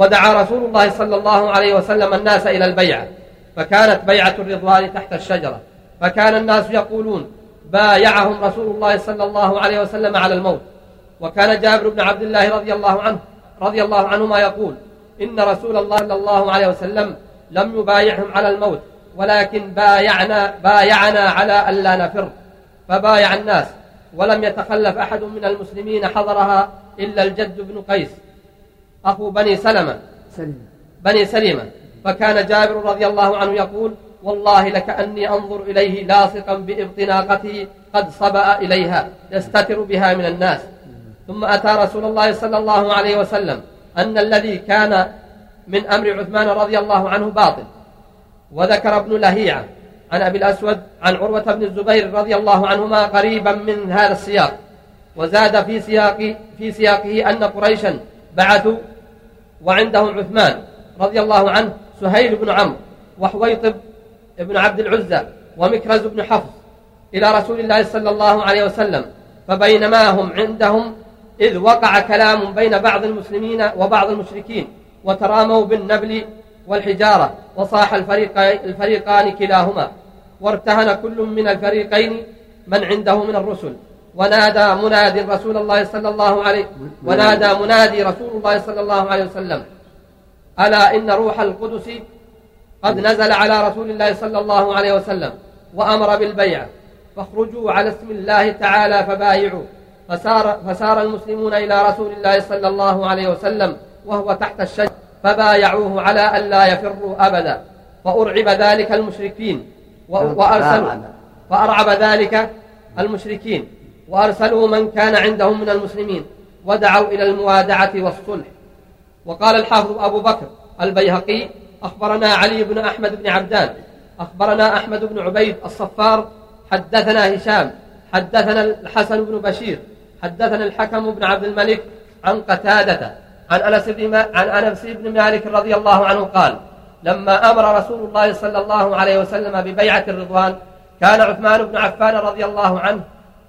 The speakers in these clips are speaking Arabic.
ودعا رسول الله صلى الله عليه وسلم الناس إلى البيعة فكانت بيعة الرضوان تحت الشجرة. فكان الناس يقولون بايعهم رسول الله صلى الله عليه وسلم على الموت. وكان جابر بن عبد الله رضي الله عنه رضي الله عنهما يقول إن رسول الله صلى الله عليه وسلم لم يبايعهم على الموت ولكن بايعنا بايعنا على ألا نفر. فبايع الناس ولم يتخلف أحد من المسلمين حضرها إلا الجد بن قيس. أخو بني سلمة. سلمة. بني سلمة. فكان جابر رضي الله عنه يقول والله لكأني أنظر إليه لاصقا بإبط ناقته قد صبأ إليها يستتر بها من الناس. ثم أتى رسول الله صلى الله عليه وسلم أن الذي كان من أمر عثمان رضي الله عنه باطل. وذكر ابن لهيعة عن أبي الأسود عن عروة بن الزبير رضي الله عنهما قريبا من هذا السياق. وزاد في سياق في سياقه أن قريشا بعثوا وعندهم عثمان رضي الله عنه سهيل بن عمرو وحويطب بن عبد العزى ومكرز بن حفص إلى رسول الله صلى الله عليه وسلم فبينما هم عندهم إذ وقع كلام بين بعض المسلمين وبعض المشركين وتراموا بالنبل والحجارة وصاح الفريقان كلاهما وارتهن كل من الفريقين من عنده من الرسل. ونادى منادي رسول الله صلى الله عليه ونادى منادي رسول الله صلى الله عليه وسلم. ألا إن روح القدس قد نزل على رسول الله صلى الله عليه وسلم وأمر بالبيع. فاخرجوا على اسم الله تعالى فبايعوا. فسار, فسار المسلمون إلى رسول الله صلى الله عليه وسلم وهو تحت الشجر. فبايعوه على أن لا يفروا أبدا. فأرعب ذلك المشركين. وأرسلوا فأرعب ذلك المشركين. وأرسلوا من كان عندهم من المسلمين ودعوا إلى الموادعة والصلح. وقال الحافظ أبو بكر البيهقي أخبرنا علي بن أحمد بن عبدان أخبرنا أحمد بن عبيد الصفار حدثنا هشام حدثنا الحسن بن بشير حدثنا الحكم بن عبد الملك عن قتادة عن أنس بن عن أنس بن مالك رضي الله عنه قال لما أمر رسول الله صلى الله عليه وسلم ببيعة الرضوان كان عثمان بن عفان رضي الله عنه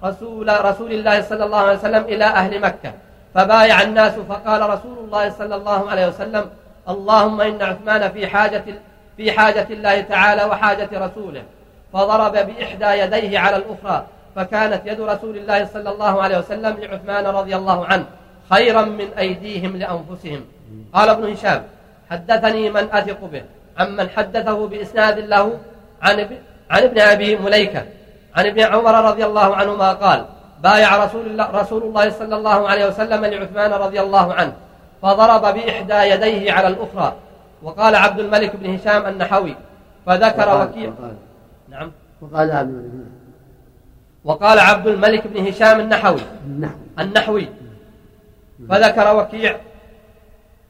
رسول رسول الله صلى الله عليه وسلم إلى أهل مكة. فبايع الناس فقال رسول الله صلى الله عليه وسلم اللهم إن عثمان في حاجة في حاجة الله تعالى وحاجة رسوله. فضرب بإحدى يديه على الأخرى فكانت يد رسول الله صلى الله عليه وسلم لعثمان رضي الله عنه خيرا من أيديهم لأنفسهم. قال ابن هشام حدثني من أثق به عمن حدثه بإسناد له عن عن ابن أبي مليكة. عن ابن عمر رضي الله عنهما قال بايع رسول الله, رسول الله صلى الله عليه وسلم لعثمان رضي الله عنه فضرب بإحدى يديه على الأخرى وقال عبد الملك بن هشام النحوي فذكر وكيع نعم. وقال عبد الملك وقال عبد الملك بن هشام النحوي النحوي. فذكر وكيع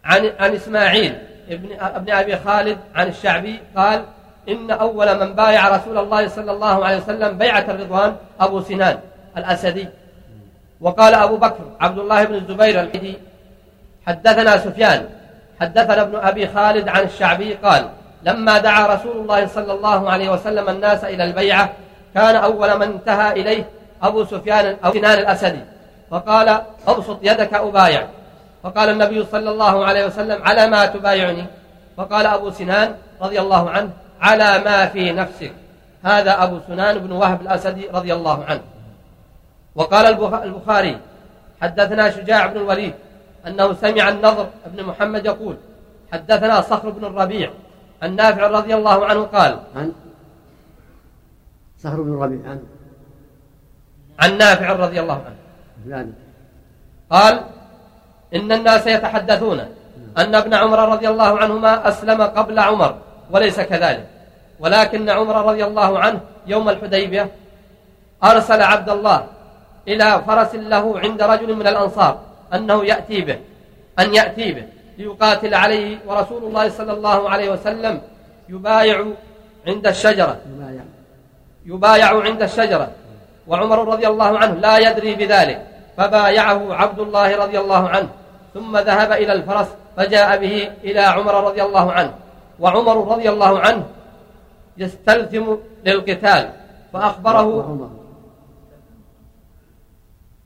عن عن إسماعيل ابن ابن أبي خالد عن الشعبي قال إن أول من بايع رسول الله صلى الله عليه وسلم بيعة الرضوان أبو سنان الأسدي. وقال أبو بكر عبد الله بن الزبير الحدي حدثنا سفيان حدثنا ابن أبي خالد عن الشعبي قال لما دعا رسول الله صلى الله عليه وسلم الناس إلى البيعة كان أول من انتهى إليه أبو سفيان أو سنان الأسدي. فقال أبسط يدك أبايع. فقال النبي صلى الله عليه وسلم على ما تبايعني؟ فقال أبو سنان رضي الله عنه على ما في نفسك. هذا أبو سنان بن وهب الأسدي رضي الله عنه. وقال البخاري حدثنا شجاع بن الوليد أنه سمع النضر بن محمد يقول حدثنا صخر بن الربيع عن نافع رضي الله عنه قال عن صخر بن الربيع عن عن نافع رضي الله عنه. قال إن الناس يتحدثون أن ابن عمر رضي الله عنهما أسلم قبل عمر. وليس كذلك. ولكن عمر رضي الله عنه يوم الحديبية أرسل عبد الله إلى فرس له عند رجل من الأنصار أنه يأتي به أن يأتي به ليقاتل عليه ورسول الله صلى الله عليه وسلم يبايع عند الشجرة. يبايع. عند الشجرة. وعمر رضي الله عنه لا يدري بذلك. فبايعه عبد الله رضي الله عنه ثم ذهب إلى الفرس فجاء به إلى عمر رضي الله عنه. وعمر رضي الله عنه يستلزم للقتال. فأخبره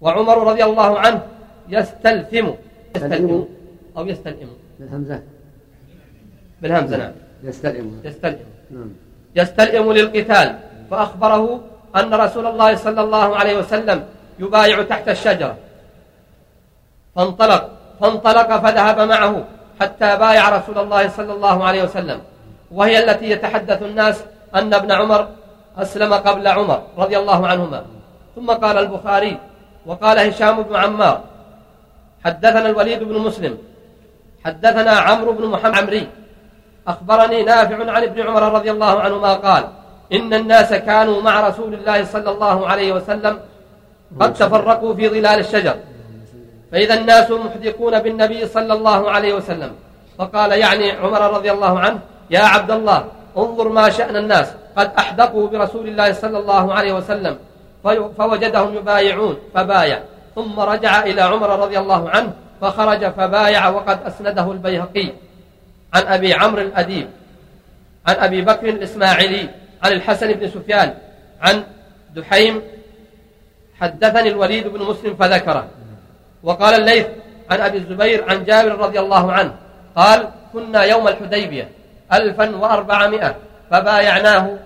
وعمر. رضي الله عنه يستلثم يستلثم أو يستلئم بالهمزة. بالهمزة نعم. يستلئم يستلئم نعم. يستلئم للقتال. فأخبره أن رسول الله صلى الله عليه وسلم يبايع تحت الشجرة. فانطلق. فانطلق فذهب معه. حتى بايع رسول الله صلى الله عليه وسلم. وهي التي يتحدث الناس أن ابن عمر أسلم قبل عمر رضي الله عنهما. ثم قال البخاري وقال هشام بن عمار حدثنا الوليد بن مسلم حدثنا عمرو بن محمد عمري أخبرني نافع عن ابن عمر رضي الله عنهما قال إن الناس كانوا مع رسول الله صلى الله عليه وسلم قد تفرقوا في ظلال الشجر. فإذا الناس محدقون بالنبي صلى الله عليه وسلم. فقال يعني عمر رضي الله عنه يا عبد الله انظر ما شأن الناس. قد أحدقوا برسول الله صلى الله عليه وسلم فوجدهم يبايعون فبايع. ثم رجع إلى عمر رضي الله عنه فخرج فبايع وقد أسنده البيهقي. عن أبي عمرو الأديب عن أبي بكر الإسماعيلي عن الحسن بن سفيان عن دحيم حدثني الوليد بن مسلم فذكره. وقال الليث عن أبي الزبير عن جابر رضي الله عنه قال كنا يوم الحديبية ألفا وأربعمائة فبايعناه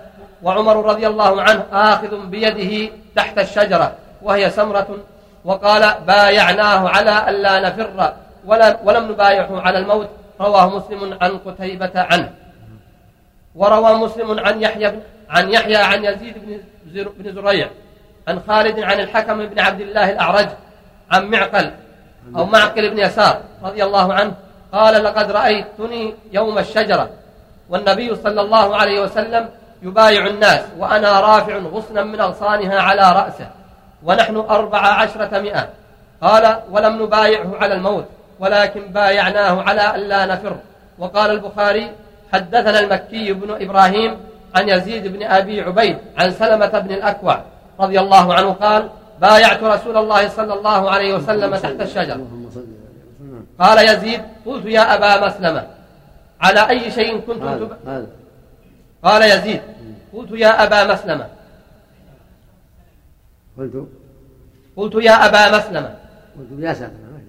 وعمر رضي الله عنه آخذ بيده تحت الشجرة وهي سمرة وقال بايعناه على ألا نفر ولا ولم نبايعه على الموت رواه مسلم عن قتيبة عنه. وروى مسلم عن يحيى عن يحيى عن يزيد بن زريع عن خالد عن الحكم بن عبد الله الأعرج عن معقل أو معقل بن يسار رضي الله عنه قال لقد رأيتني يوم الشجرة والنبي صلى الله عليه وسلم يبايع الناس وأنا رافع غصنا من أغصانها على رأسه ونحن أربع عشرة مئة قال ولم نبايعه على الموت ولكن بايعناه على ألا نفر وقال البخاري حدثنا المكي بن إبراهيم عن يزيد بن أبي عبيد عن سلمة بن الأكوع رضي الله عنه قال بايعت رسول الله صلى الله عليه وسلم تحت الشجر. قال يزيد قلت يا أبا مسلمة على أي شيء كنتم تب... قال يزيد قلت يا أبا مسلمة. قلت؟ قلت يا أبا مسلمة. قلت يا سلمة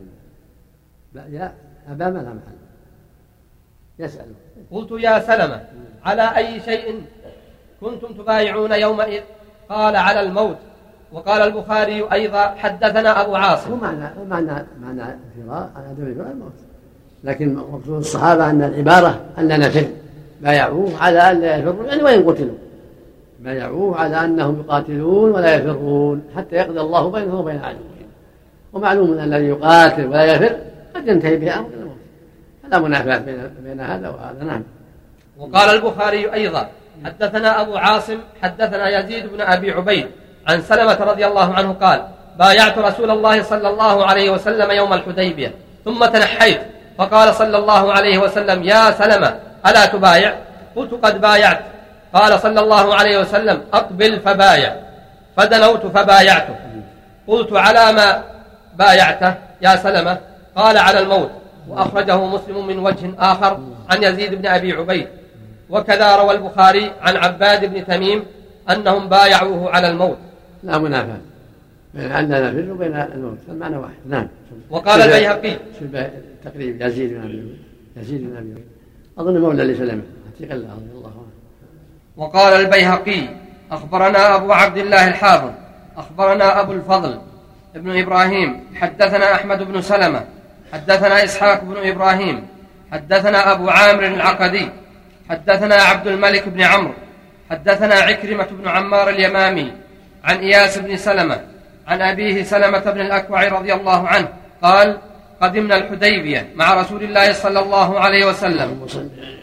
يا أبا مسلمة يسأل قلت يا سلمة على أي شيء كنتم تبايعون يومئذ؟ قال على الموت. وقال البخاري أيضا حدثنا أبو عاصم. ومعنى معنى معنى الفراق على عدم الفراق الموت لكن مقصود الصحابة أن العبارة أننا نفر بايعوه على أن لا يفروا يعني وإن قتلوا؟ بايعوه على أنهم يقاتلون ولا يفرون حتى يقضي الله بينهم وبين عدوهم. ومعلوم أن الذي يقاتل ولا يفر قد ينتهي به أمر الموت. فلا منافاة بين بين هذا وهذا. نعم. وقال البخاري أيضا حدثنا أبو عاصم حدثنا يزيد بن أبي عبيد عن سلمة رضي الله عنه قال بايعت رسول الله صلى الله عليه وسلم يوم الحديبية ثم تنحيت فقال صلى الله عليه وسلم يا سلمة ألا تبايع؟ قلت قد بايعت. قال صلى الله عليه وسلم أقبل فبايع. فدنوت فبايعته. قلت على ما بايعته يا سلمة؟ قال على الموت. وأخرجه مسلم من وجه آخر عن يزيد بن أبي عبيد. وكذا روى البخاري عن عباد بن تميم أنهم بايعوه على الموت. لا. منافاة بين أننا نفر وبين الموت المعنى واحد. نعم. وقال البيهقي. تقريب يزيد بن أبي يزيد بن أبي أظن مولى لسلمة. عتيق الله رضي الله عنه. وقال البيهقي أخبرنا أبو عبد الله الحافظ أخبرنا أبو الفضل ابن إبراهيم حدثنا أحمد بن سلمة حدثنا إسحاق بن إبراهيم حدثنا أبو عامر العقدي حدثنا عبد الملك بن عمرو حدثنا عكرمة بن عمار اليمامي عن إياس بن سلمة عن أبيه سلمة بن الأكوع رضي الله عنه قال قدمنا الحديبية مع رسول الله صلى الله عليه وسلم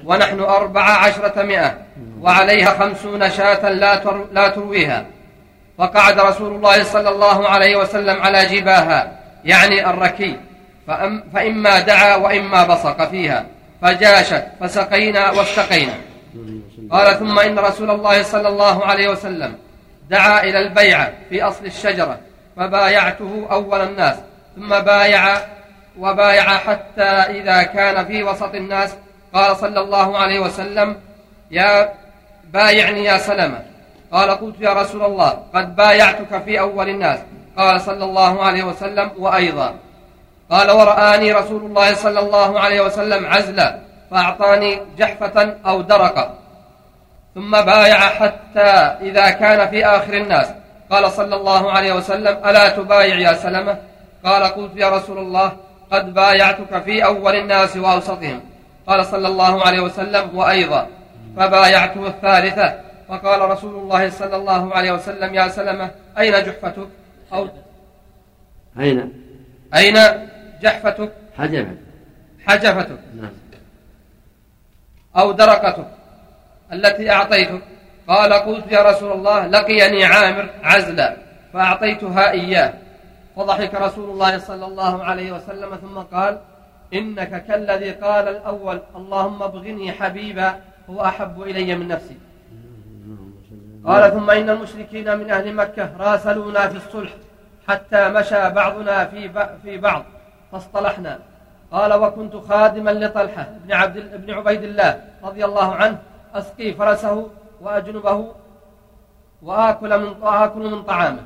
ونحن أربع عشرة مئة وعليها خمسون شاة لا, لا ترويها. فقعد رسول الله صلى الله عليه وسلم على جباها يعني الركي فأم فإما دعا وإما بصق فيها فجاشت فسقينا واستقينا. قال ثم إن رسول الله صلى الله عليه وسلم دعا إلى البيعة في أصل الشجرة فبايعته أول الناس ثم بايع وبايع حتى إذا كان في وسط الناس. قال صلى الله عليه وسلم يا بايعني يا سلمة. قال قلت يا رسول الله قد بايعتك في أول الناس. قال صلى الله عليه وسلم وأيضا. قال ورآني رسول الله صلى الله عليه وسلم عزلا فأعطاني جحفة أو درقة. ثم بايع حتى إذا كان في آخر الناس. قال صلى الله عليه وسلم ألا تبايع يا سلمة؟ قال قلت يا رسول الله قد بايعتك في أول الناس وأوسطهم. قال صلى الله عليه وسلم وأيضا. فبايعته الثالثة. فقال رسول الله صلى الله عليه وسلم يا سلمة أين جحفتك؟ أو أين؟ أين جحفتك؟ حجفتك حجفتك. نعم. أو درقتك. التي أعطيتك قال قلت يا رسول الله لقيني عامر عزلا فأعطيتها إياه. فضحك رسول الله صلى الله عليه وسلم ثم قال إنك كالذي قال الأول اللهم ابغني حبيبا هو أحب إلي من نفسي. قال ثم إن المشركين من أهل مكة راسلونا في الصلح حتى مشى بعضنا في في بعض فاصطلحنا. قال وكنت خادما لطلحة بن عبد بن عبيد الله رضي الله عنه أسقي فرسه وأجنبه وآكل من وآكل من طعامه.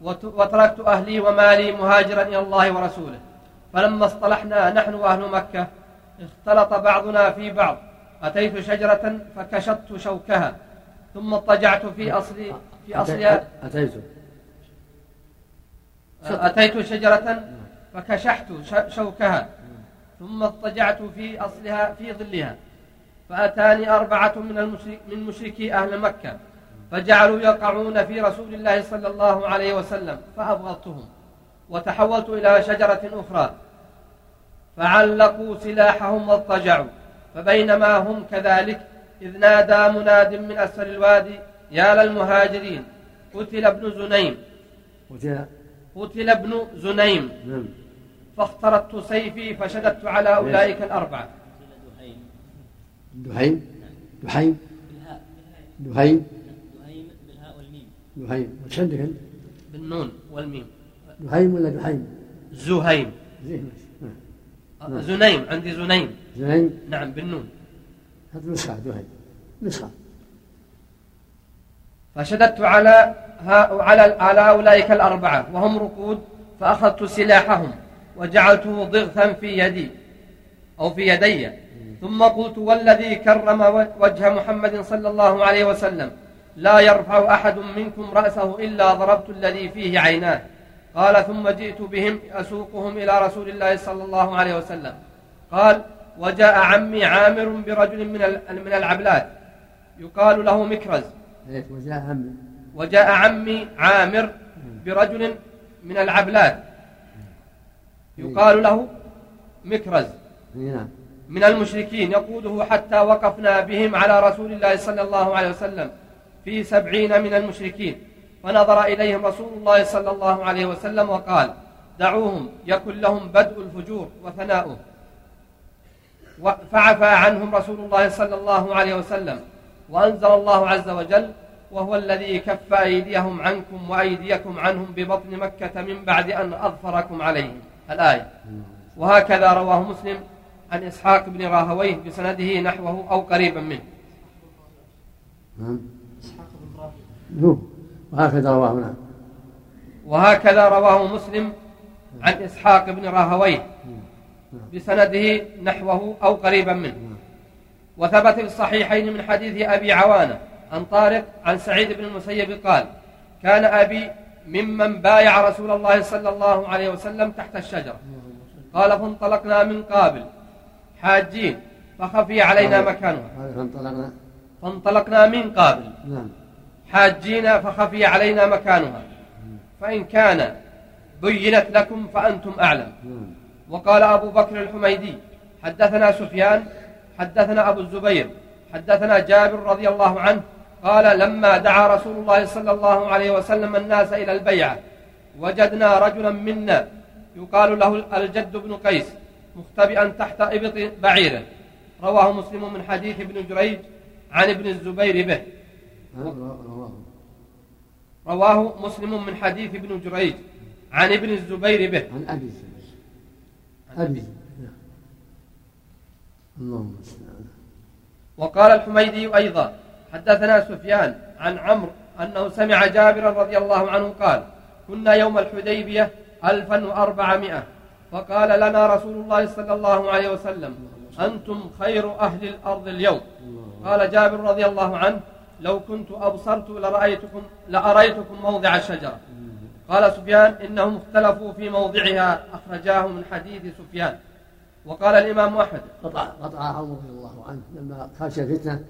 وتركت أهلي ومالي مهاجرا إلى الله ورسوله. فلما اصطلحنا نحن وأهل مكة اختلط بعضنا في بعض. أتيت شجرة فكشطت شوكها. ثم اضطجعت في أصل في أصلها. أتيت. أتيت شجرة فكشحت شوكها. ثم اضطجعت في أصلها في ظلها. فأتاني أربعة من المشرك من مشركي أهل مكة فجعلوا يقعون في رسول الله صلى الله عليه وسلم فأبغضتهم وتحولت إلى شجرة أخرى فعلقوا سلاحهم واضطجعوا فبينما هم كذلك إذ نادى مناد من أسفل الوادي يا للمهاجرين قتل ابن زنيم. قتل قتل ابن زنيم. نعم. فاخترت سيفي فشددت على أولئك الأربعة. دحيم دحيم دحيم دهيم. بالهاء والميم دحيم وش عندك أنت؟ بالنون والميم. دحيم ولا دحيم؟ زهيم. زين نعم. زنيم. عندي زنيم. زين نعم بالنون. هذا نسخة دحيم نسخة. فشددت على ها على على أولئك الأربعة وهم ركود فأخذت سلاحهم وجعلته ضغثا في يدي أو في يدي. ثم قلت والذي كرم وجه محمد صلى الله عليه وسلم لا يرفع أحد منكم رأسه إلا ضربت الذي فيه عيناه. قال ثم جئت بهم أسوقهم إلى رسول الله صلى الله عليه وسلم. قال وجاء عمي عامر برجل من من العبلات. يقال له مكرز. إيش وجاء عمي. وجاء عمي عامر برجل من العبلات. يقال له مكرز. اي نعم. من المشركين يقوده حتى وقفنا بهم على رسول الله صلى الله عليه وسلم في سبعين من المشركين. فنظر إليهم رسول الله صلى الله عليه وسلم وقال دعوهم يكن لهم بدء الفجور وثناؤه. فعفى عنهم رسول الله صلى الله عليه وسلم. وأنزل الله عز وجل وهو الذي كف أيديهم عنكم وأيديكم عنهم ببطن مكة من بعد أن أظفركم عليهم. الآية. وهكذا رواه مسلم عن إسحاق بن راهويه بسنده نحوه أو قريبا منه. نعم. هو وهكذا رواه نعم. وهكذا رواه مسلم عن إسحاق بن راهويه بسنده نحوه أو قريبا منه. وثبت في الصحيحين من حديث أبي عوانة عن طارق عن سعيد بن المسيب قال كان أبي ممن بايع رسول الله صلى الله عليه وسلم تحت الشجرة. قال فانطلقنا من قابل حاجين. فخفي علينا مكانها فانطلقنا. فانطلقنا من قابل نعم. حاجين فخفي علينا مكانها. فإن كان بينت لكم فأنتم أعلم. نعم. وقال أبو بكر الحميدي حدثنا سفيان حدثنا أبو الزبير حدثنا جابر رضي الله عنه قال لما دعا رسول الله صلى الله عليه وسلم الناس إلى البيعة وجدنا رجلا منا يقال له الجد بن قيس. مختبئا تحت إبط بعيره. رواه مسلم من حديث ابن جريج عن ابن الزبير به. رواه مسلم من حديث ابن جريج عن ابن الزبير به. عن أبي أبي. نعم. اللهم وقال الحميدي أيضا حدثنا سفيان عن عمرو أنه سمع جابرا رضي الله عنه قال كنا يوم الحديبية ألفا وأربعمائة. فقال لنا رسول الله صلى الله عليه وسلم أنتم خير أهل الأرض اليوم. قال جابر رضي الله عنه لو كنت أبصرت لرأيتكم لأريتكم موضع الشجرة قال سفيان إنهم اختلفوا في موضعها أخرجاه من حديث سفيان. وقال الإمام أحمد قطع قطعها عمر رضي الله عنه لما خشي الفتنة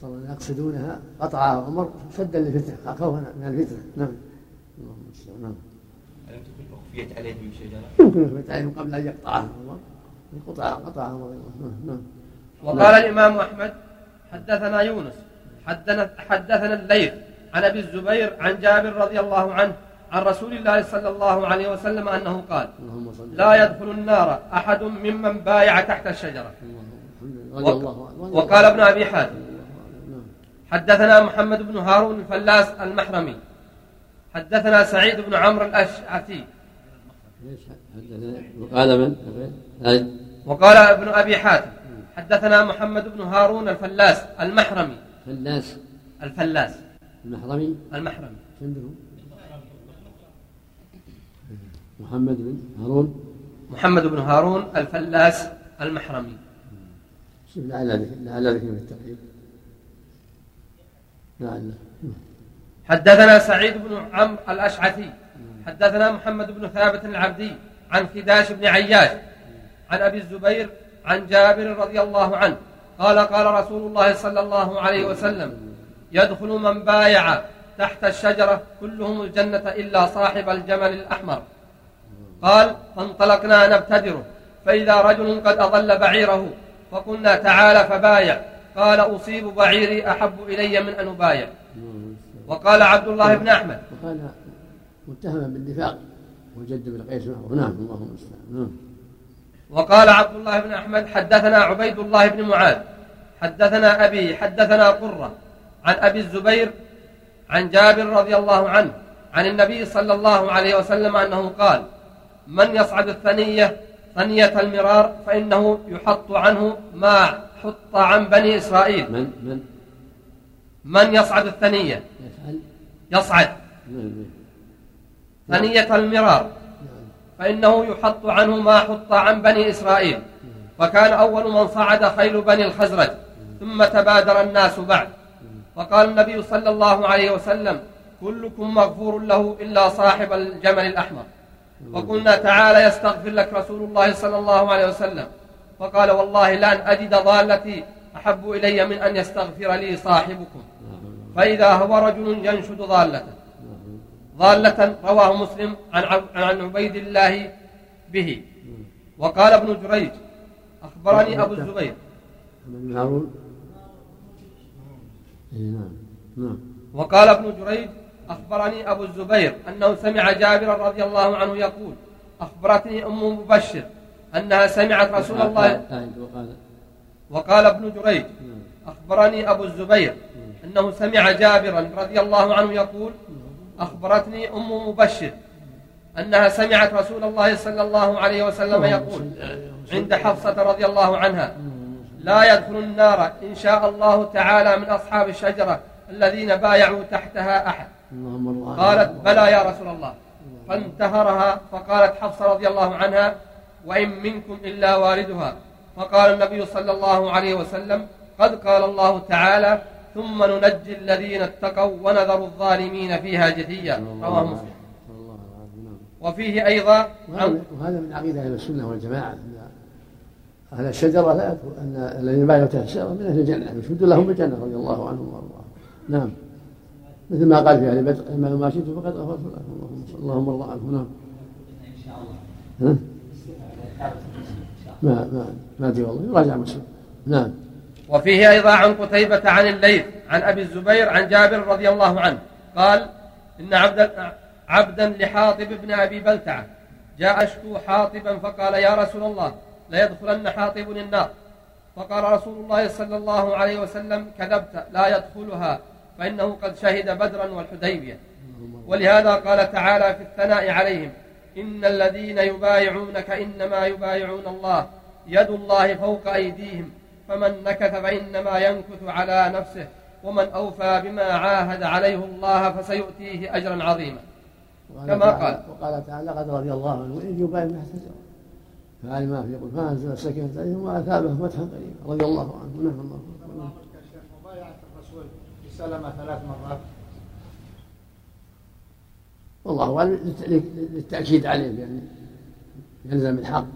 صاروا يقصدونها قطعها عمر سدا للفتنة خوفا من الفتنة. نعم. اللهم نعم عليهم شجرة؟ يمكن أخفيت عليهم قبل أن يقطعها. عمر قطع قطعها. الله عنه نعم وقال الإمام أحمد حدثنا يونس حدثنا, حدثنا الليث عن أبي الزبير عن جابر رضي الله عنه عن رسول الله صلى الله عليه وسلم أنه قال لا يدخل النار أحد ممن بايع تحت الشجرة. رضي الله عنه. وقال ابن أبي حاتم نعم حدثنا محمد بن هارون الفلاس المحرمي حدثنا سعيد بن عمرو الأشعثي وقال من؟ وقال ابن أبي حاتم حدثنا محمد بن هارون الفلاس المحرمي. فلاس. الفلاس. المحرمي؟ المحرمي. محمد بن هارون. محمد بن هارون الفلاس المحرمي. شوف لعل ذكر لعل ذكر التقريب. لعل. حدثنا سعيد بن عمرو الأشعثي. حدثنا محمد بن ثابت العبدي عن خداش بن عياش عن أبي الزبير عن جابر رضي الله عنه قال قال رسول الله صلى الله عليه وسلم يدخل من بايع تحت الشجرة كلهم الجنة إلا صاحب الجمل الأحمر. قال فانطلقنا نبتدره فإذا رجل قد أضل بعيره فقلنا تعالى فبايع. قال أصيب بعيري أحب إلي من أن أبايع. وقال عبد الله بن أحمد متهما بالنفاق وجد بن قيس معه نعم اللهم المستعان نعم. وقال عبد الله بن أحمد حدثنا عبيد الله بن معاذ حدثنا أبي حدثنا قرة عن أبي الزبير عن جابر رضي الله عنه عن النبي صلى الله عليه وسلم أنه قال من يصعد الثنية ثنية المرار فإنه يحط عنه ما حط عن بني إسرائيل. من؟ من؟ من يصعد الثنية؟ يفعل يصعد. نعم ثنية المرار. فإنه يحط عنه ما حط عن بني إسرائيل. وكان أول من صعد خيل بني الخزرج. ثم تبادر الناس بعد. فقال النبي صلى الله عليه وسلم كلكم مغفور له إلا صاحب الجمل الأحمر. وقلنا تعالى يستغفر لك رسول الله صلى الله عليه وسلم. فقال والله لأن أجد ضالتي أحب إلي من أن يستغفر لي صاحبكم. فإذا هو رجل ينشد ضالته. ضالة رواه مسلم عن عن عبيد الله به. وقال ابن جريج أخبرني أبو الزبير. بن هارون؟ اي نعم نعم. وقال ابن جريج أخبرني أبو الزبير أنه سمع جابرا رضي الله عنه يقول أخبرتني أم مبشر أنها سمعت رسول الله وقال ابن جريج نعم. أخبرني أبو الزبير أنه سمع جابرا رضي الله عنه يقول أخبرتني أم مبشر أنها سمعت رسول الله صلى الله عليه وسلم يقول عند حفصة رضي الله عنها لا يدخل النار إن شاء الله تعالى من أصحاب الشجرة الذين بايعوا تحتها أحد. قالت بلى يا رسول الله. فانتهرها فقالت حفصة رضي الله عنها وإن منكم إلا واردها. فقال النبي صلى الله عليه وسلم قد قال الله تعالى ثم ننجي الذين اتقوا ونذر الظالمين فيها جثيا. رواه مسلم. صلى الله عليه وسلم نعم. وفيه أيضا وهذا من عقيدة أهل السنة والجماعة أهل الشجرة لا أن الذين بايعوا تحت الشجرة من أهل الجنة يشهد لهم بالجنة رضي الله عنهم وأرضاهم. نعم. مثل ما قال في أهل بدر إما ما شئت فقد غفرت لكم اللهم صل- اللهم ارضى عنهم نعم. ها؟ ما ما ما أدري والله. يراجع مسلم. نعم. وفيه أيضا عن قتيبة عن الليث عن أبي الزبير عن جابر رضي الله عنه. قال إن عبدا عبدا لحاطب بن أبي بلتعة. جاء أشكو حاطبا فقال يا رسول الله ليدخلن حاطب النار. فقال رسول الله صلى الله عليه وسلم كذبت لا يدخلها فإنه قد شهد بدرا والحديبية. ولهذا قال تعالى في الثناء عليهم إن الذين يبايعونك إنما يبايعون الله يد الله فوق أيديهم فمن نكث فإنما ينكث على نفسه ومن أوفى بما عاهد عليه الله فسيؤتيه أجرا عظيما. كما قال. وقال تعالى قد رضي الله عنه إذ يبايع تحت الشجرة فعلم ما في قلوبهم فانزل السكينه عليهم واثابهم فتحا قريبا. رضي الله عنه ونعم الله مبايعة الرسول لسلمة ثلاث مرات. والله اعلم للتأكيد عليه بان يلزم الحق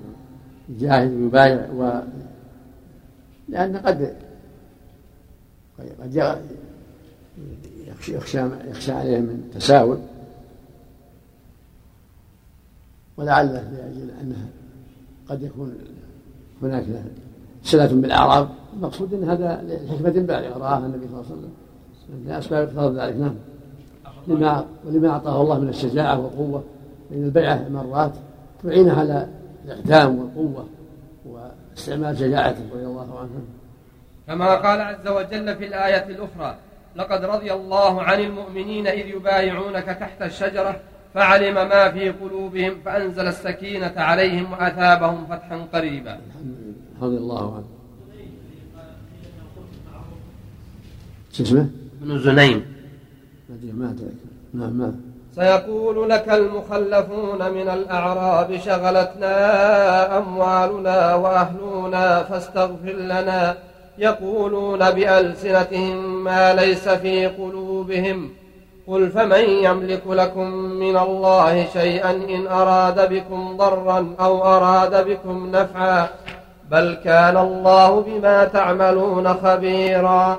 يجاهد ويبايع و لأن قد قد يخشى يخشى عليه من تساؤل. ولعله لأجل انها قد يكون هناك صله بالأعراب. المقصود إن هذا لحكمة بالغة رآها النبي صلى الله عليه وسلم. لاسباب اقتضت ذلك نعم. لما ولما أعطاه الله من الشجاعة والقوة لأن البيعة مرات تعين على الاقدام والقوة. واستعمال شجاعته رضي الله عنه. كما قال عز وجل في الآية الأخرى لقد رضي الله عن المؤمنين إذ يبايعونك تحت الشجرة فعلم ما في قلوبهم فأنزل السكينة عليهم وأثابهم فتحا قريبا. رضي الله عنه. شو اسمه؟ ابن زنيم. ما أدري. نعم ما سيقول لك المخلفون من الأعراب شغلتنا أموالنا وأهلنا فاستغفر لنا. يقولون بألسنتهم ما ليس في قلوبهم. قل فمن يملك لكم من الله شيئا إن أراد بكم ضرا أو أراد بكم نفعا. بل كان الله بما تعملون خبيرا.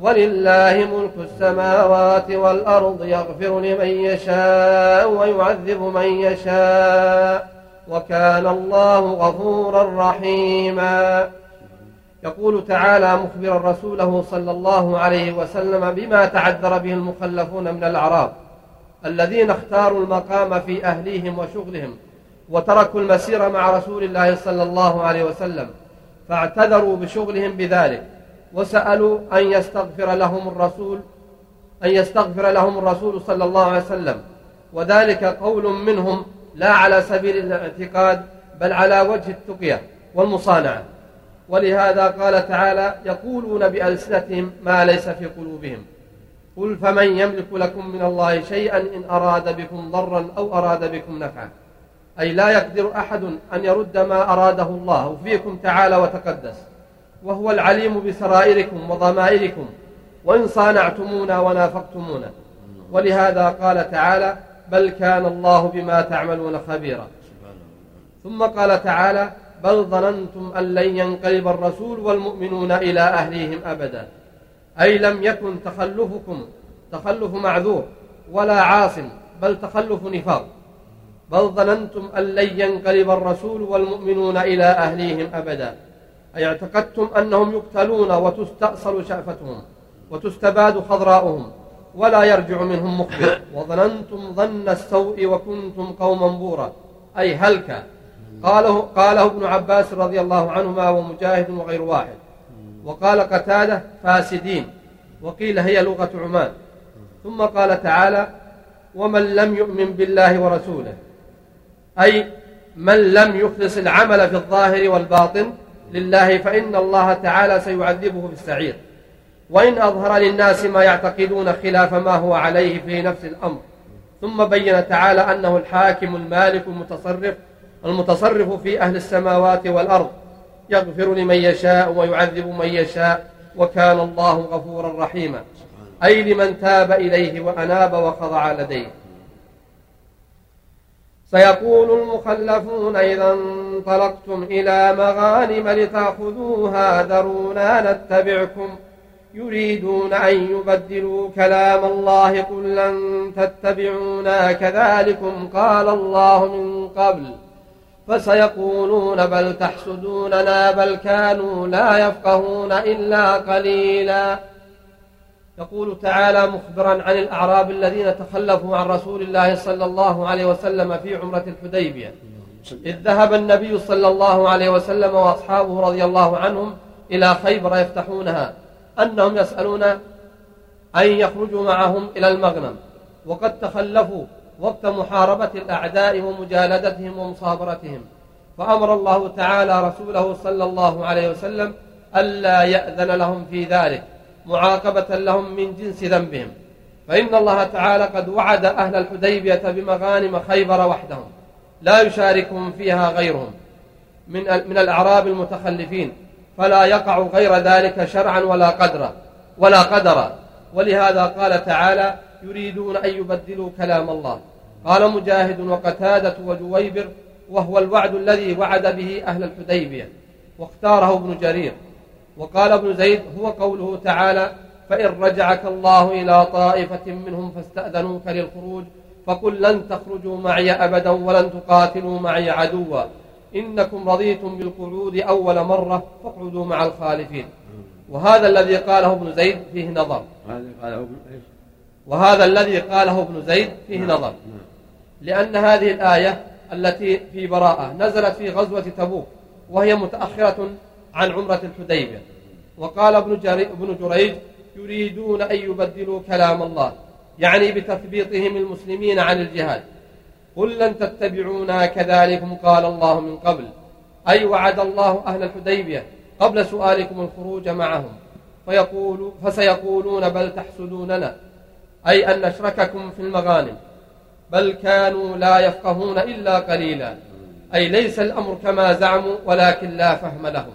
ولله ملك السماوات والأرض يغفر لمن يشاء ويعذب من يشاء وكان الله غفورا رحيما. يقول تعالى مخبرا رسوله صلى الله عليه وسلم بما تعذر به المخلفون من الأعراب الذين اختاروا المقام في أهليهم وشغلهم وتركوا المسير مع رسول الله صلى الله عليه وسلم فاعتذروا بشغلهم بذلك وسألوا أن يستغفر لهم الرسول أن يستغفر لهم الرسول صلى الله عليه وسلم. وذلك قول منهم لا على سبيل الاعتقاد بل على وجه التقية والمصانعة. ولهذا قال تعالى يقولون بألسنتهم ما ليس في قلوبهم. قل فمن يملك لكم من الله شيئا إن أراد بكم ضرا أو أراد بكم نفعا. أي لا يقدر أحد أن يرد ما أراده الله. فيكم تعالى وتقدس. وهو العليم بسرائركم وضمائركم وإن صانعتمونا ونافقتمونا. ولهذا قال تعالى بل كان الله بما تعملون خبيرا. ثم قال تعالى بل ظننتم أن لن ينقلب الرسول والمؤمنون إلى أهليهم أبدا. أي لم يكن تخلفكم تخلف معذور ولا عاص بل تخلف نفاق. بل ظننتم أن لن ينقلب الرسول والمؤمنون إلى أهليهم أبدا. أي اعتقدتم أنهم يقتلون وتستأصل شأفتهم وتستباد خضراؤهم ولا يرجع منهم مخبر وظننتم ظن السوء وكنتم قوما بورا. أي هلكا قاله, قاله ابن عباس رضي الله عنهما ومجاهد وغير واحد. وقال قتادة فاسدين. وقيل هي لغة عمان. ثم قال تعالى ومن لم يؤمن بالله ورسوله. أي من لم يخلص العمل في الظاهر والباطن لله فإن الله تعالى سيعذبه بالسعير. وإن أظهر للناس ما يعتقدون خلاف ما هو عليه في نفس الأمر. ثم بين تعالى أنه الحاكم المالك المتصرف المتصرف في أهل السماوات والأرض. يغفر لمن يشاء ويعذب من يشاء وكان الله غفورا رحيما. أي لمن تاب إليه وأناب وخضع لديه. سيقول المخلفون إذا انطلقتم إلى مغانم لتأخذوها ذرونا نتبعكم. يريدون أن يبدلوا كلام الله قل لن تتبعونا كذلكم قال الله من قبل. فسيقولون بل تحسدوننا بل كانوا لا يفقهون إلا قليلا. يقول تعالى مخبرا عن الأعراب الذين تخلفوا عن رسول الله صلى الله عليه وسلم في عمرة الحديبية. إذ ذهب النبي صلى الله عليه وسلم وأصحابه رضي الله عنهم إلى خيبر يفتحونها أنهم يسألون أن يخرجوا معهم إلى المغنم وقد تخلفوا وقت محاربة الأعداء ومجالدتهم ومصابرتهم. فأمر الله تعالى رسوله صلى الله عليه وسلم ألا يأذن لهم في ذلك معاقبة لهم من جنس ذنبهم. فإن الله تعالى قد وعد أهل الحديبية بمغانم خيبر وحدهم. لا يشاركهم فيها غيرهم من من الأعراب المتخلفين. فلا يقع غير ذلك شرعا ولا قدرا ولا قدرا. ولهذا قال تعالى يريدون أن يبدلوا كلام الله. قال مجاهد وقتادة وجويبر وهو الوعد الذي وعد به أهل الحديبية. واختاره ابن جرير. وقال ابن زيد هو قوله تعالى فإن رجعك الله إلى طائفة منهم فاستأذنوك للخروج فقل لن تخرجوا معي أبدا ولن تقاتلوا معي عدوا. إنكم رضيتم بالقعود أول مرة فاقعدوا مع الخالفين. وهذا الذي قاله ابن زيد فيه نظر. وهذا الذي قاله ابن زيد فيه نعم. نظر. نعم. لأن هذه الآية التي في براءة نزلت في غزوة تبوك وهي متأخرة عن عمرة الحديبية. وقال ابن, جري ابن جريج يريدون أن يبدلوا كلام الله. يعني بتثبيطهم المسلمين عن الجهاد. قل لن تتبعونا كذلكم قال الله من قبل. أي وعد الله أهل الحديبية قبل سؤالكم الخروج معهم. فيقول فسيقولون بل تحسدوننا. أي أن نشرككم في المغانم. بل كانوا لا يفقهون إلا قليلا. أي ليس الأمر كما زعموا ولكن لا فهم لهم.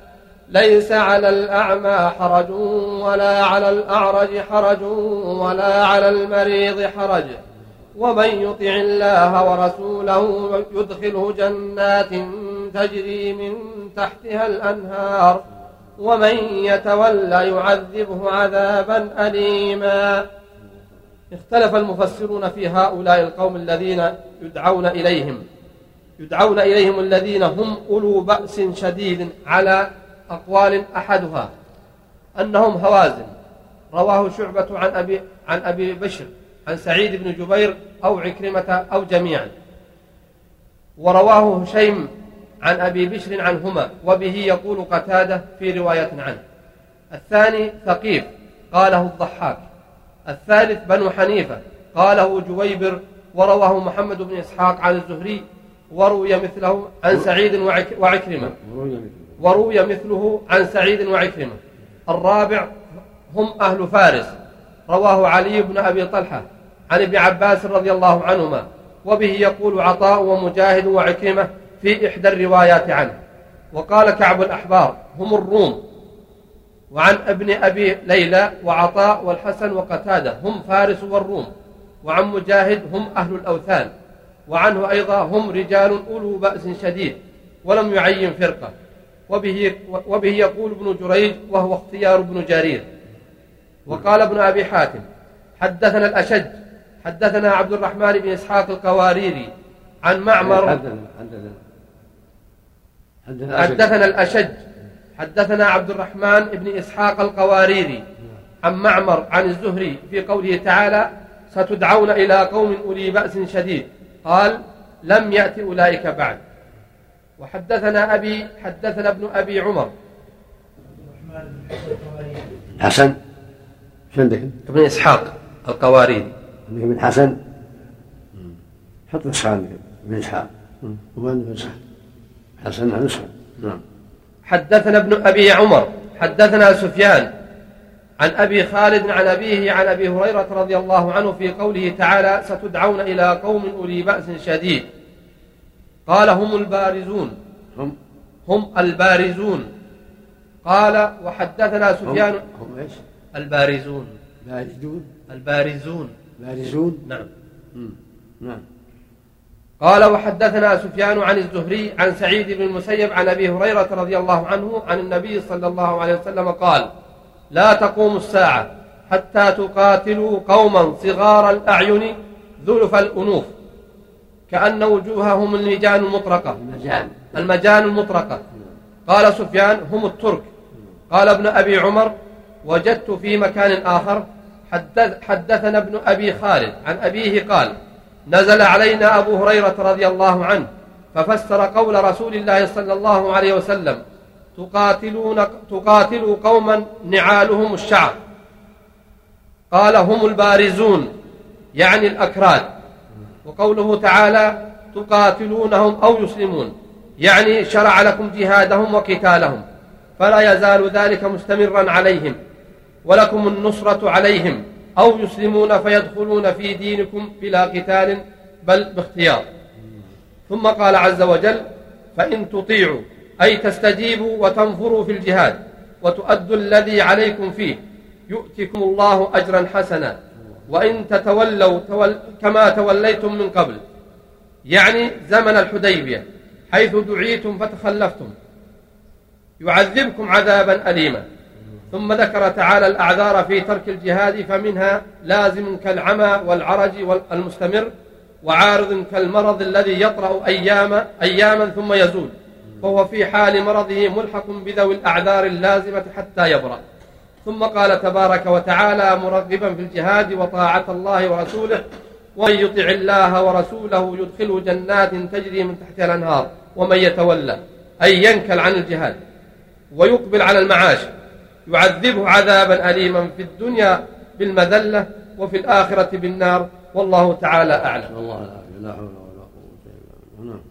ليس على الأعمى حرج ولا على الأعرج حرج ولا على المريض حرج. ومن يطع الله ورسوله يدخله جنات تجري من تحتها الأنهار. ومن يتولى يعذبه عذابا أليما. اختلف المفسرون في هؤلاء القوم الذين يدعون إليهم. يدعون إليهم الذين هم أولو بأس شديد على أقوال أحدها أنهم هوازن. رواه شعبة عن أبي, عن أبي بشر عن سعيد بن جبير أو عكرمة أو جميعا. ورواه هشيم عن أبي بشر عنهما وبه يقول قتادة في رواية عنه. الثاني ثقيف قاله الضحاك. الثالث بنو حنيفة قاله جويبر ورواه محمد بن إسحاق عن الزهري وروي مثله عن سعيد وعكرمة. وروي مثله. عن سعيد وعكرمة. الرابع هم أهل فارس. رواه علي بن أبي طلحة عن ابن عباس رضي الله عنهما. وبه يقول عطاء ومجاهد وعكرمة في إحدى الروايات عنه. وقال كعب الأحبار هم الروم. وعن ابن أبي ليلى وعطاء والحسن وقتادة هم فارس والروم. وعن مجاهد هم أهل الأوثان. وعنه أيضا هم رجال أولو بأس شديد. ولم يعين فرقة. وبه, وبه يقول ابن جريج وهو اختيار ابن جرير. وقال ابن أبي حاتم حدثنا الأشج حدثنا عبد الرحمن بن إسحاق القواريري عن معمر. حدثنا الأشج حدثنا عبد الرحمن بن إسحاق القواريري عن معمر عن الزهري في قوله تعالى ستدعون إلى قوم أولي بأس شديد قال لم يأت أولئك بعد وحدثنا أبي حدثنا ابن أبي عمر. حسن؟ شو عندك؟ ابن إسحاق القواريري. عندك ابن حسن؟ حط نسخة عندك ابن إسحاق. عندك نسخة حسن عن نسخة نعم. حدثنا ابن أبي عمر. حدثنا سفيان عن أبي خالد عن أبيه عن أبي هريرة رضي الله عنه في قوله تعالى ستدعون إلى قوم أولي بأس شديد. قال هم البارزون. هم هم البارزون. قال وحدثنا سفيان. هم, هم إيش؟ البارزون. باردون البارزون. بارزون؟ نعم. نعم. قال وحدثنا سفيان عن الزهري عن سعيد بن المسيب عن أبي هريرة رضي الله عنه عن النبي صلى الله عليه وسلم قال لا تقوم الساعة حتى تقاتلوا قوما صغار الأعين ذلف الأنوف. كأن وجوههم المجان المطرقة. المجان. المجان المطرقة. قال سفيان هم الترك. قال ابن أبي عمر وجدت في مكان آخر حدث حدثنا ابن أبي خالد. عن أبيه قال نزل علينا أبو هريرة رضي الله عنه ففسر قول رسول الله صلى الله عليه وسلم تقاتلون تقاتلوا قوما نعالهم الشعر قال هم البارزون يعني الأكراد. وقوله تعالى تقاتلونهم أو يسلمون يعني شرع لكم جهادهم وقتالهم فلا يزال ذلك مستمرا عليهم ولكم النصرة عليهم أو يسلمون فيدخلون في دينكم بلا قتال بل باختيار. ثم قال عز وجل فإن تطيعوا أي تستجيبوا وتنفروا في الجهاد وتؤدوا الذي عليكم فيه يؤتكم الله أجرا حسنا. وإن تتولوا تول كما توليتم من قبل. يعني زمن الحديبية حيث دعيتم فتخلفتم. يعذبكم عذابا أليما. ثم ذكر تعالى الأعذار في ترك الجهاد فمنها لازم كالعمى والعرج المستمر وعارض كالمرض الذي يطرأ أياما, أياما ثم يزول. فهو في حال مرضه ملحق بذوي الأعذار اللازمة حتى يبرأ. ثم قال تبارك وتعالى مرغبا في الجهاد وطاعة الله ورسوله ومن يطع الله ورسوله يدخله جنات تجري من تحتها الأنهار ومن يتولى أي ينكل عن الجهاد ويقبل على المعاش يعذبه عذابا أليما في الدنيا بالمذلة وفي الآخرة بالنار والله تعالى أعلم. الله لا حول ولا قوة إلا بالله. نعم.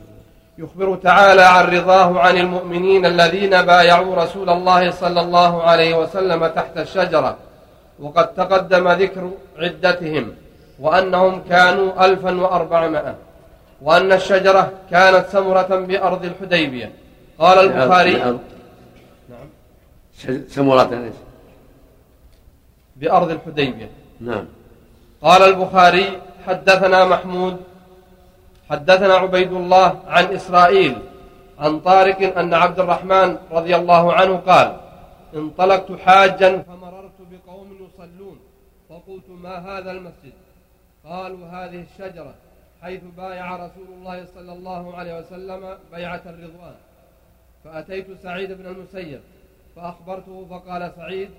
يخبر تعالى عن رضاه عن المؤمنين الذين بايعوا رسول الله صلى الله عليه وسلم تحت الشجرة وقد تقدم ذكر عدتهم وأنهم كانوا ألفا وأربعمائة وأن الشجرة كانت سمرة بأرض الحديبية. قال البخاري نعم. سمرة إيش؟ بأرض الحديبية. نعم. قال البخاري حدثنا محمود حدثنا عبيد الله عن إسرائيل عن طارق أن عبد الرحمن رضي الله عنه قال انطلقت حاجا فمررت بقوم يصلون فقلت ما هذا المسجد؟ قالوا هذه الشجرة حيث بايع رسول الله صلى الله عليه وسلم بيعة الرضوان. فأتيت سعيد بن المسيب فأخبرته فقال سعيد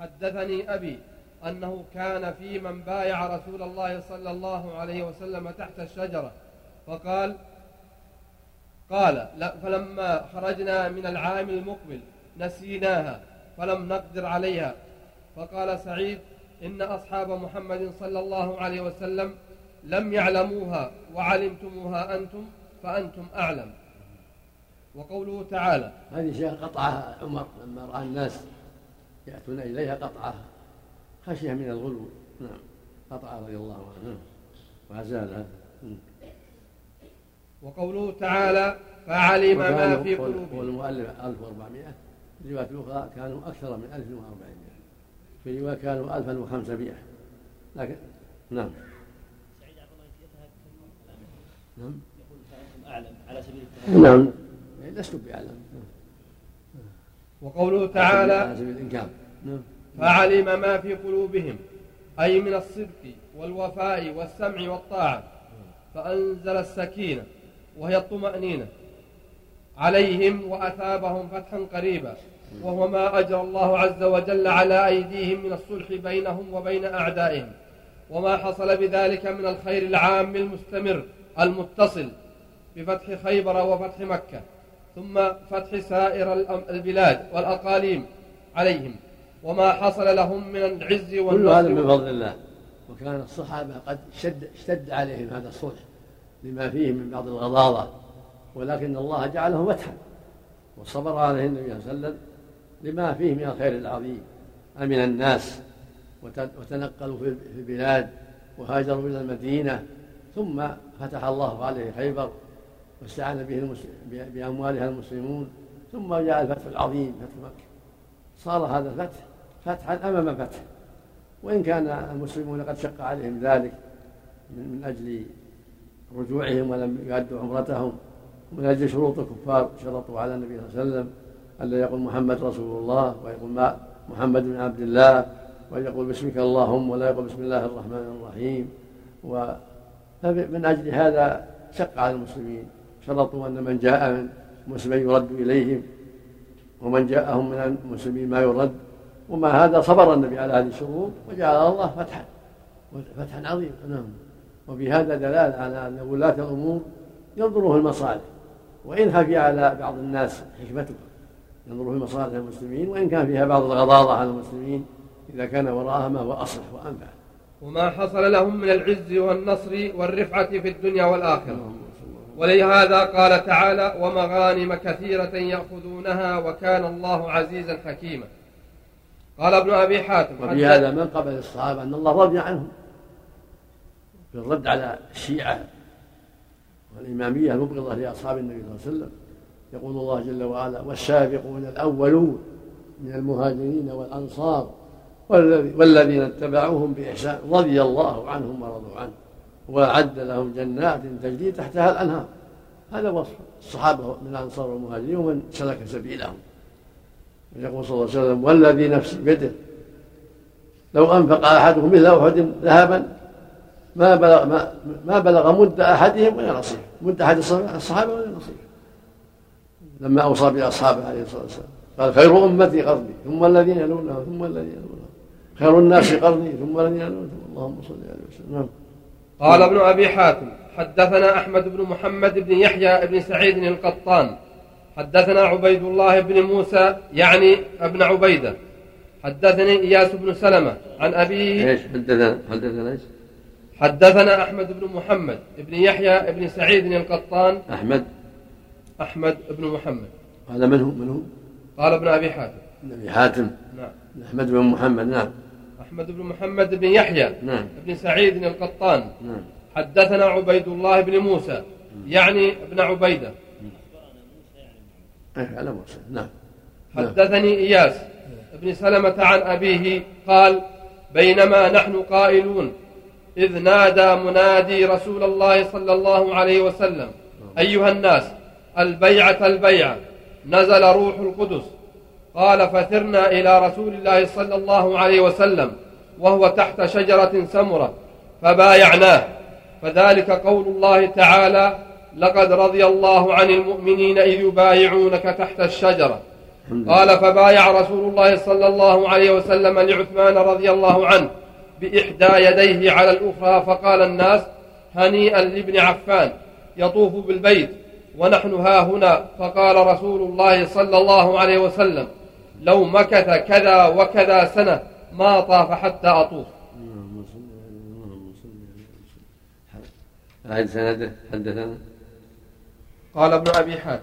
حدثني أبي أنه كان في من بايع رسول الله صلى الله عليه وسلم تحت الشجرة فقال قال فلما خرجنا من العام المقبل نسيناها فلم نقدر عليها. فقال سعيد إن أصحاب محمد صلى الله عليه وسلم لم يعلموها وعلمتموها أنتم فأنتم أعلم. وقوله تعالى هذه شيء قطعها عمر لما رأى الناس يأتون إليها قطعها خشية من الغلو. نعم قطعها رضي الله عنه وأزالها. وقوله تعالى فعلم ما في قلوبهم. قول المؤلف 1400 في رواية أخرى كانوا أكثر من 1400 في رواية كانوا 1500 لكن نعم. سعيد عبد الله يتهكم نعم. يقول فأنتم أعلم على سبيل التهكم نعم لست بأعلم. وقوله على تعالى سبيل الإنكار. نعم. فعلم ما في قلوبهم أي من الصدق والوفاء والسمع والطاعة فأنزل السكينة. وهي الطمأنينة. عليهم وأثابهم فتحا قريبا. وهو ما أجرى الله عز وجل على أيديهم من الصلح بينهم وبين أعدائهم. وما حصل بذلك من الخير العام المستمر المتصل بفتح خيبر وفتح مكة. ثم فتح سائر البلاد والأقاليم عليهم. وما حصل لهم من العز كل هذا والنصر. من فضل الله. وكان الصحابة قد اشتد, اشتد عليهم هذا الصلح. لما فيه من بعض الغضاضة ولكن الله جعله فتحا وصبر عليه النبي صلى الله عليه وسلم لما فيه من الخير العظيم. أمن الناس وت- وتنقلوا في البلاد وهاجروا إلى المدينة ثم فتح الله عليه خيبر واستعان به بأموالها المسلمون ثم جاء الفتح العظيم فتح مكة. صار هذا الفتح فتحا أمام فتح. وإن كان المسلمون قد شق عليهم ذلك من أجل رجوعهم ولم يؤدوا عمرتهم. ومن أجل شروط الكفار شرطوا على النبي صلى الله عليه وسلم ألا يقول محمد رسول الله ويقول ما محمد بن عبد الله ويقول باسمك اللهم ولا يقول بسم الله الرحمن الرحيم. ومن أجل هذا شق على المسلمين. شرطوا أن من جاء من مسلم يرد إليهم ومن جاءهم من المسلمين ما يرد. ومع هذا صبر النبي على هذه الشروط وجعل الله فتحا فتحا عظيما. نعم. وفي هذا دلالة على أن ولاة الأمور ينظروا في المصالح وإن خفي على بعض الناس حكمته ينظروا في مصالح المسلمين وإن كان فيها بعض الغضاضة على المسلمين إذا كان وراءها ما هو أصلح وأنفع. وما حصل لهم من العز والنصر والرفعة في الدنيا والآخرة. ولهذا قال تعالى ومغانم كثيرة يأخذونها وكان الله عزيزا حكيما قال ابن أبي حاتم وفي هذا من قبل الصحابة أن الله رضي عنهم. في الرد على الشيعة والإمامية المبغضة لأصحاب النبي صلى الله عليه وسلم. يقول الله جل وعلا والسابقون الأولون من المهاجرين والأنصار والذين اتبعوهم بإحسان رضي الله عنهم ورضوا عنه وأعد لهم جنات تجري تحتها الأنهار. هذا وصف الصحابة من الأنصار والمهاجرين ومن سلك سبيلهم. يقول صلى الله عليه وسلم والذي نفسي بيده لو أنفق أحدهم مثل أحد ذهبا ما بلغ ما, ما بلغ مد أحدهم ولا نصيف مد أحد الصحابة ولا نصيف لما أوصى بأصحابه عليه الصلاة والسلام. قال خير أمتي قرني ثم الذين يلونهم ثم الذين يلونهم خير الناس قرني ثم الذين يلونهم اللهم صل عليه وسلم نعم. قال ابن أبي حاتم حدثنا أحمد بن محمد بن يحيى بن سعيد القطان. حدثنا عبيد الله بن موسى يعني ابن عبيدة. حدثني إياس بن سلمة عن أبيه. إيش حدثنا؟ حدثنا إيش؟ حدثنا أحمد بن محمد بن يحيى بن سعيد القطان. أحمد. أحمد بن محمد. هذا من هو من هو؟ قال ابن أبي حاتم. ابن أبي حاتم. نعم. أحمد بن محمد نعم. أحمد بن محمد بن يحيى نعم. بن سعيد القطان. نعم. حدثنا عبيد الله بن موسى يعني ابن عبيدة. أي على موسى. نعم نعم. حدثني إياس بن سلمة عن أبيه قال بينما نحن قائلون إذ نادى منادي رسول الله صلى الله عليه وسلم. أيها الناس البيعة البيعة نزل روح القدس. قال فثرنا إلى رسول الله صلى الله عليه وسلم وهو تحت شجرة سمرة فبايعناه. فذلك قول الله تعالى لقد رضي الله عن المؤمنين إذ يبايعونك تحت الشجرة. قال فبايع رسول الله صلى الله عليه وسلم لعثمان رضي الله عنه. بإحدى يديه على الأخرى فقال الناس هنيئا لابن عفان يطوف بالبيت ونحن ها هنا. فقال رسول الله صلى الله عليه وسلم لو مكث كذا وكذا سنة ما طاف حتى أطوف. أعد سنده حدثنا؟ قال ابن أبي حاتم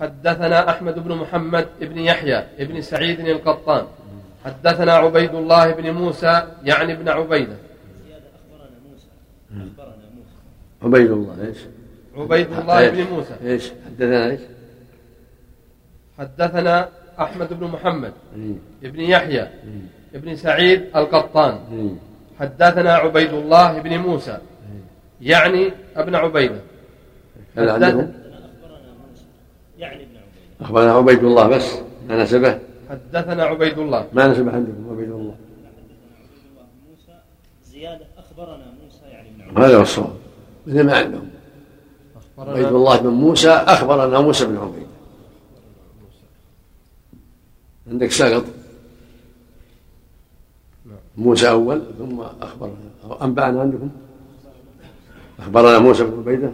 حدثنا أحمد بن محمد بن يحيى بن سعيد القطان. حدثنا عبيد الله بن موسى يعني ابن عبيدة أخبرنا موسى أخبرنا موسى عبيد الله إيش؟ عبيد الله بن موسى إيش؟ حدثنا إيش؟ حدثنا أحمد بن محمد مم. بن يحيى مم. بن سعيد القطان مم. حدثنا عبيد الله بن موسى يعني ابن عبيدة هل عندهم؟ أخبرنا موسى يعني ابن عبيد أخبرنا عبيد الله بس ما نسبه حدثنا عبيد الله. ما نسبه عندكم عبيد الله. عبيد الله بن موسى زيادة أخبرنا موسى يعني ابن عبيد هذا هو الصواب. مثل ما عندهم. عبيد الله بن موسى أخبرنا موسى بن عبيد. عندك سقط؟ موسى أول ثم أخبرنا. أو أنبأنا عندكم؟ أخبرنا موسى بن عبيدة؟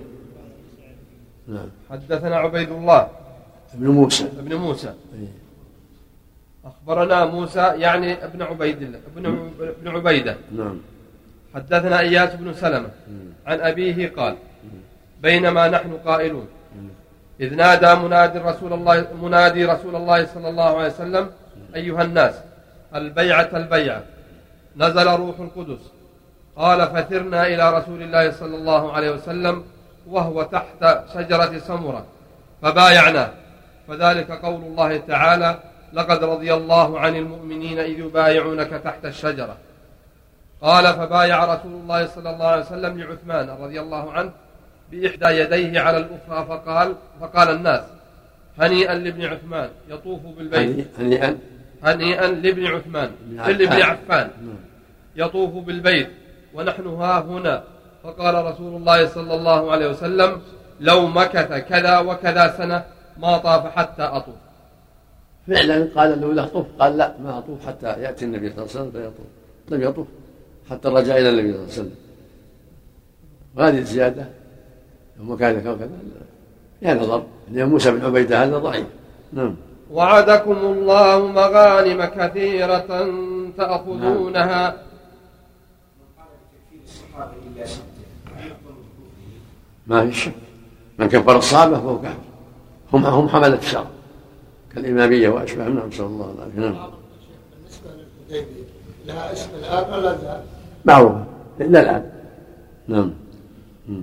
نعم. حدثنا عبيد الله. ابن موسى. بن موسى. إيه. أخبرنا موسى يعني ابن عبيد الله ابن عب- ابن عبيدة. نعم. حدثنا إياس بن سلمة عن أبيه قال بينما نحن قائلون إذ نادى منادي رسول الله منادي رسول الله صلى الله عليه وسلم أيها الناس البيعة البيعة نزل روح القدس قال فثرنا إلى رسول الله صلى الله عليه وسلم وهو تحت شجرة سمرة فبايعناه فذلك قول الله تعالى لقد رضي الله عن المؤمنين إذ يبايعونك تحت الشجرة. قال فبايع رسول الله صلى الله عليه وسلم لعثمان رضي الله عنه بإحدى يديه على الأخرى فقال فقال الناس هنيئا لابن عثمان يطوف بالبيت. هنيئا هنيئا؟ لابن عثمان لابن عفان. يطوف بالبيت ونحن ها هنا. فقال رسول الله صلى الله عليه وسلم لو مكث كذا وكذا سنة ما طاف حتى أطوف. فعلا قال له لا طوف. قال لا ما أطوف حتى يأتي النبي صلى الله عليه وسلم فيطوف. لم يطوف. حتى رجع إلى النبي صلى الله عليه وسلم. وهذه الزيادة ثم كان كذا. يا نظر ان موسى بن عبيدة هذا ضعيف. نعم. وعدكم الله مغانم كثيرة تأخذونها. ما في شك. من كفر الصحابة فهو كافر. هم هم حملة الشر كالإمامية وأشبه. نعم صلى الله. عليه وسلم نعم. بالنسبة للحديبية لها اسم الآن ولا زال؟ معروفة إلا الآن. نعم.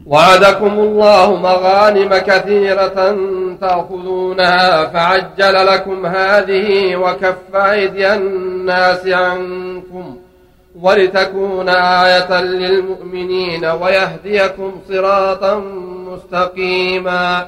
وعدكم الله مغانم كثيرة تأخذونها فعجل لكم هذه وكف أيدي الناس عنكم ولتكون آية للمؤمنين ويهديكم صراطا مستقيما.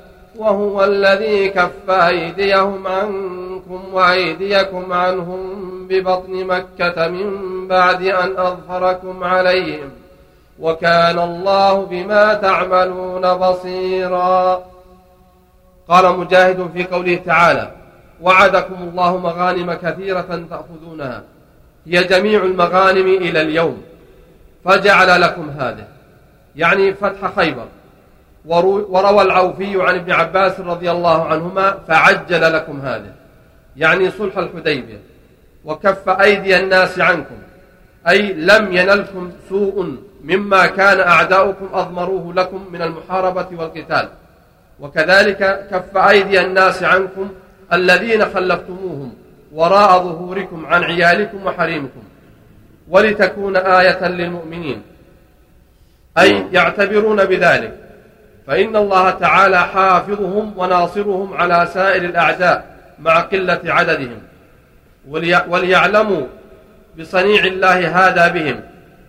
وهو الذي كف أيديهم عنكم وأيديكم عنهم ببطن مكة من بعد أن أظهركم عليهم وكان الله بما تعملون بصيرا. قال مجاهد في قوله تعالى وعدكم الله مغانم كثيرة تأخذونها هي جميع المغانم إلى اليوم فجعل لكم هذه يعني فتح خيبر. وروى العوفي عن ابن عباس رضي الله عنهما فعجل لكم هذه يعني صلح الحديبية. وكف أيدي الناس عنكم. أي لم ينلكم سوء مما كان أعداؤكم أضمروه لكم من المحاربة والقتال. وكذلك كف أيدي الناس عنكم الذين خلفتموهم وراء ظهوركم عن عيالكم وحريمكم. ولتكون آية للمؤمنين. أي يعتبرون بذلك. فإن الله تعالى حافظهم وناصرهم على سائر الأعداء مع قلة عددهم. وليعلموا بصنيع الله هذا بهم.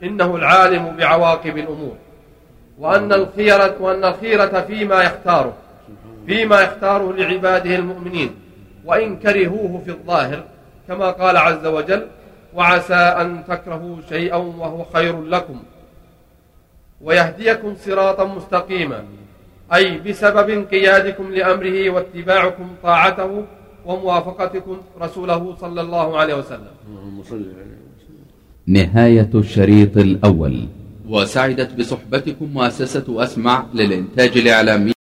إنه العالم بعواقب الأمور. وأن الخيرة وأن الخيرة فيما يختاره فيما يختاره لعباده المؤمنين. وإن كرهوه في الظاهر كما قال عز وجل وعسى أن تكرهوا شيئا وهو خير لكم. ويهديكم صراطا مستقيما. أي بسبب انقيادكم لأمره واتباعكم طاعته وموافقتكم رسوله صلى الله عليه وسلم. نهاية الشريط الأول. وسعدت بصحبتكم مؤسسة أسمع للإنتاج الإعلامي.